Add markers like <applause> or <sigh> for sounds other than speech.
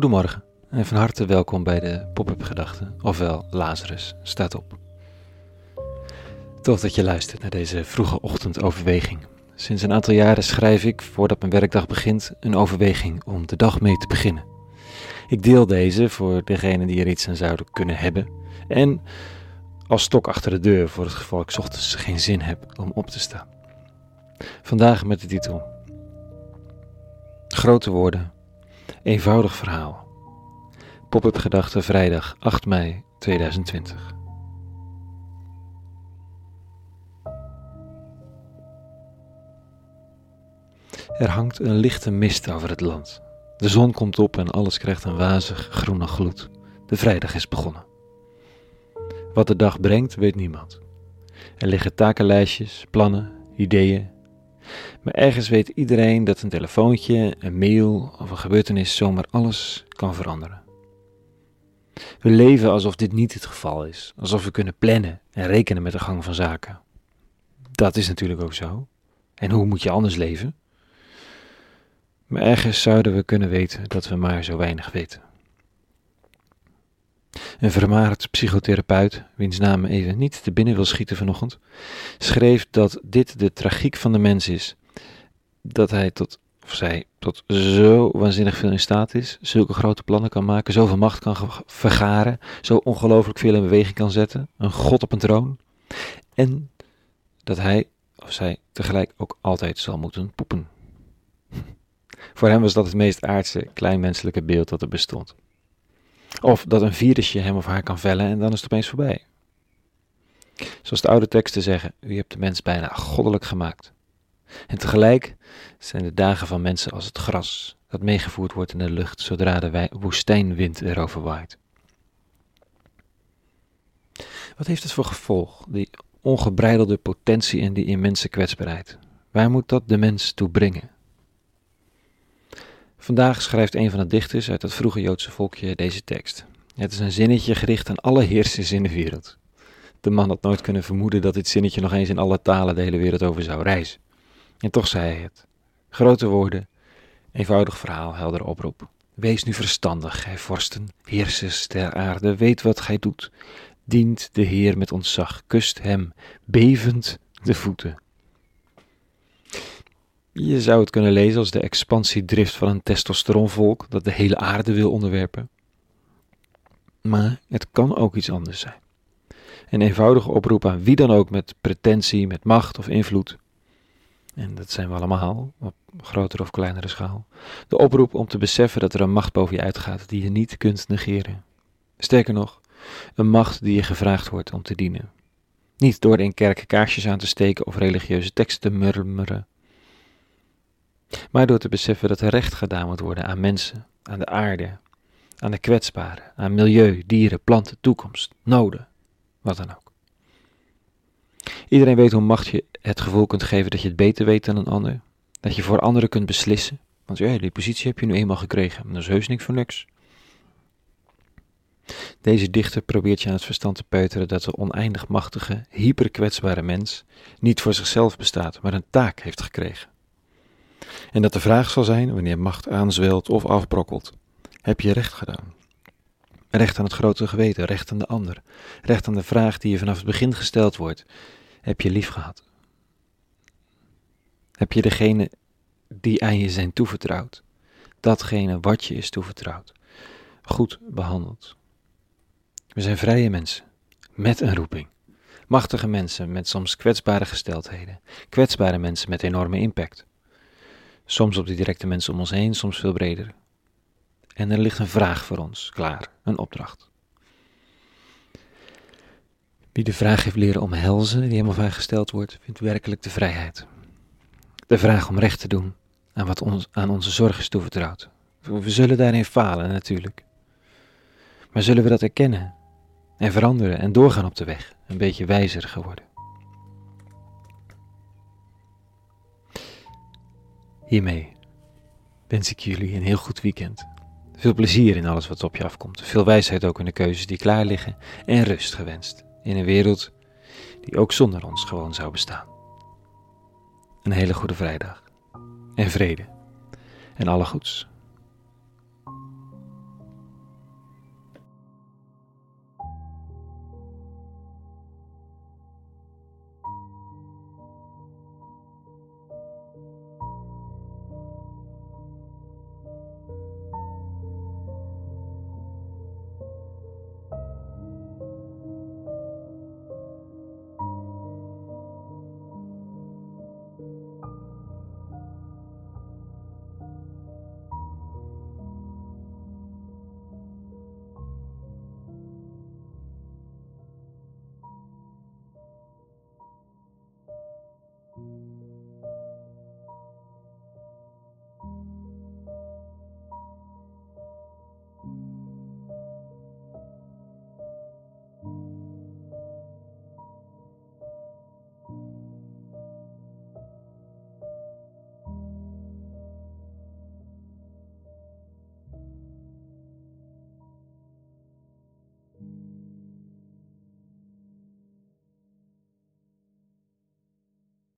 Goedemorgen en van harte welkom bij de Pop-up Gedachten, ofwel Lazarus staat op. Tof dat je luistert naar deze vroege ochtendoverweging. Sinds een aantal jaren schrijf ik, voordat mijn werkdag begint, een overweging om de dag mee te beginnen. Ik deel deze voor degenen die er iets aan zouden kunnen hebben en als stok achter de deur voor het geval ik ochtends geen zin heb om op te staan. Vandaag met de titel Grote woorden Eenvoudig verhaal. Pop-up gedachte vrijdag 8 mei 2020. Er hangt een lichte mist over het land. De zon komt op en alles krijgt een wazig groene gloed. De vrijdag is begonnen. Wat de dag brengt, weet niemand. Er liggen takenlijstjes, plannen, ideeën, maar ergens weet iedereen dat een telefoontje, een mail of een gebeurtenis zomaar alles kan veranderen. We leven alsof dit niet het geval is, alsof we kunnen plannen en rekenen met de gang van zaken. Dat is natuurlijk ook zo. En hoe moet je anders leven? Maar ergens zouden we kunnen weten dat we maar zo weinig weten. Een vermaard psychotherapeut, wiens naam even niet te binnen wil schieten vanochtend, schreef dat dit de tragiek van de mens is. Dat hij tot, of zij, tot zo waanzinnig veel in staat is, zulke grote plannen kan maken, zoveel macht kan vergaren, zo ongelooflijk veel in beweging kan zetten, een god op een troon. En dat hij of zij tegelijk ook altijd zal moeten poepen. <laughs> Voor hem was dat het meest aardse, kleinmenselijke beeld dat er bestond. Of dat een virusje hem of haar kan vellen en dan is het opeens voorbij. Zoals de oude teksten zeggen, u hebt de mens bijna goddelijk gemaakt. En tegelijk zijn de dagen van mensen als het gras dat meegevoerd wordt in de lucht zodra de woestijnwind erover waait. Wat heeft het voor gevolg, die ongebreidelde potentie en die immense kwetsbaarheid? Waar moet dat de mens toe brengen? Vandaag schrijft een van de dichters uit het vroege Joodse volkje deze tekst. Het is een zinnetje gericht aan alle heersers in de wereld. De man had nooit kunnen vermoeden dat dit zinnetje nog eens in alle talen de hele wereld over zou reizen. En toch zei hij het. Grote woorden, eenvoudig verhaal, helder oproep. Wees nu verstandig, gij vorsten, heersers der aarde, weet wat gij doet. Dient de Heer met ontzag, kust hem, bevend de voeten. Je zou het kunnen lezen als de expansiedrift van een testosteronvolk dat de hele aarde wil onderwerpen. Maar het kan ook iets anders zijn. Een eenvoudige oproep aan wie dan ook met pretentie, met macht of invloed. En dat zijn we allemaal, op grotere of kleinere schaal. De oproep om te beseffen dat er een macht boven je uitgaat die je niet kunt negeren. Sterker nog, een macht die je gevraagd wordt om te dienen. Niet door in kerken kaarsjes aan te steken of religieuze teksten te murmeren, maar door te beseffen dat er recht gedaan moet worden aan mensen, aan de aarde, aan de kwetsbaren, aan milieu, dieren, planten, toekomst, noden, wat dan ook. Iedereen weet hoe macht je het gevoel kunt geven dat je het beter weet dan een ander, dat je voor anderen kunt beslissen, want ja, die positie heb je nu eenmaal gekregen, dat is heus niks voor niks. Deze dichter probeert je aan het verstand te peuteren dat de oneindig machtige, hyperkwetsbare mens niet voor zichzelf bestaat, maar een taak heeft gekregen. En dat de vraag zal zijn, wanneer macht aanzwelt of afbrokkelt, heb je recht gedaan? Recht aan het grote geweten, recht aan de ander, recht aan de vraag die je vanaf het begin gesteld wordt, heb je lief gehad? Heb je degene die aan je zijn toevertrouwd, datgene wat je is toevertrouwd, goed behandeld? We zijn vrije mensen, met een roeping. Machtige mensen met soms kwetsbare gesteldheden, kwetsbare mensen met enorme impact. Soms op de directe mensen om ons heen, soms veel breder. En er ligt een vraag voor ons klaar, een opdracht. Wie de vraag heeft leren omhelzen, die of haar gesteld wordt, vindt werkelijk de vrijheid. De vraag om recht te doen aan wat ons, aan onze zorg is toevertrouwd. We zullen daarin falen natuurlijk. Maar zullen we dat erkennen en veranderen en doorgaan op de weg, een beetje wijzer geworden? Hiermee wens ik jullie een heel goed weekend. Veel plezier in alles wat op je afkomt. Veel wijsheid ook in de keuzes die klaar liggen. En rust gewenst in een wereld die ook zonder ons gewoon zou bestaan. Een hele goede vrijdag. En vrede. En alle goeds.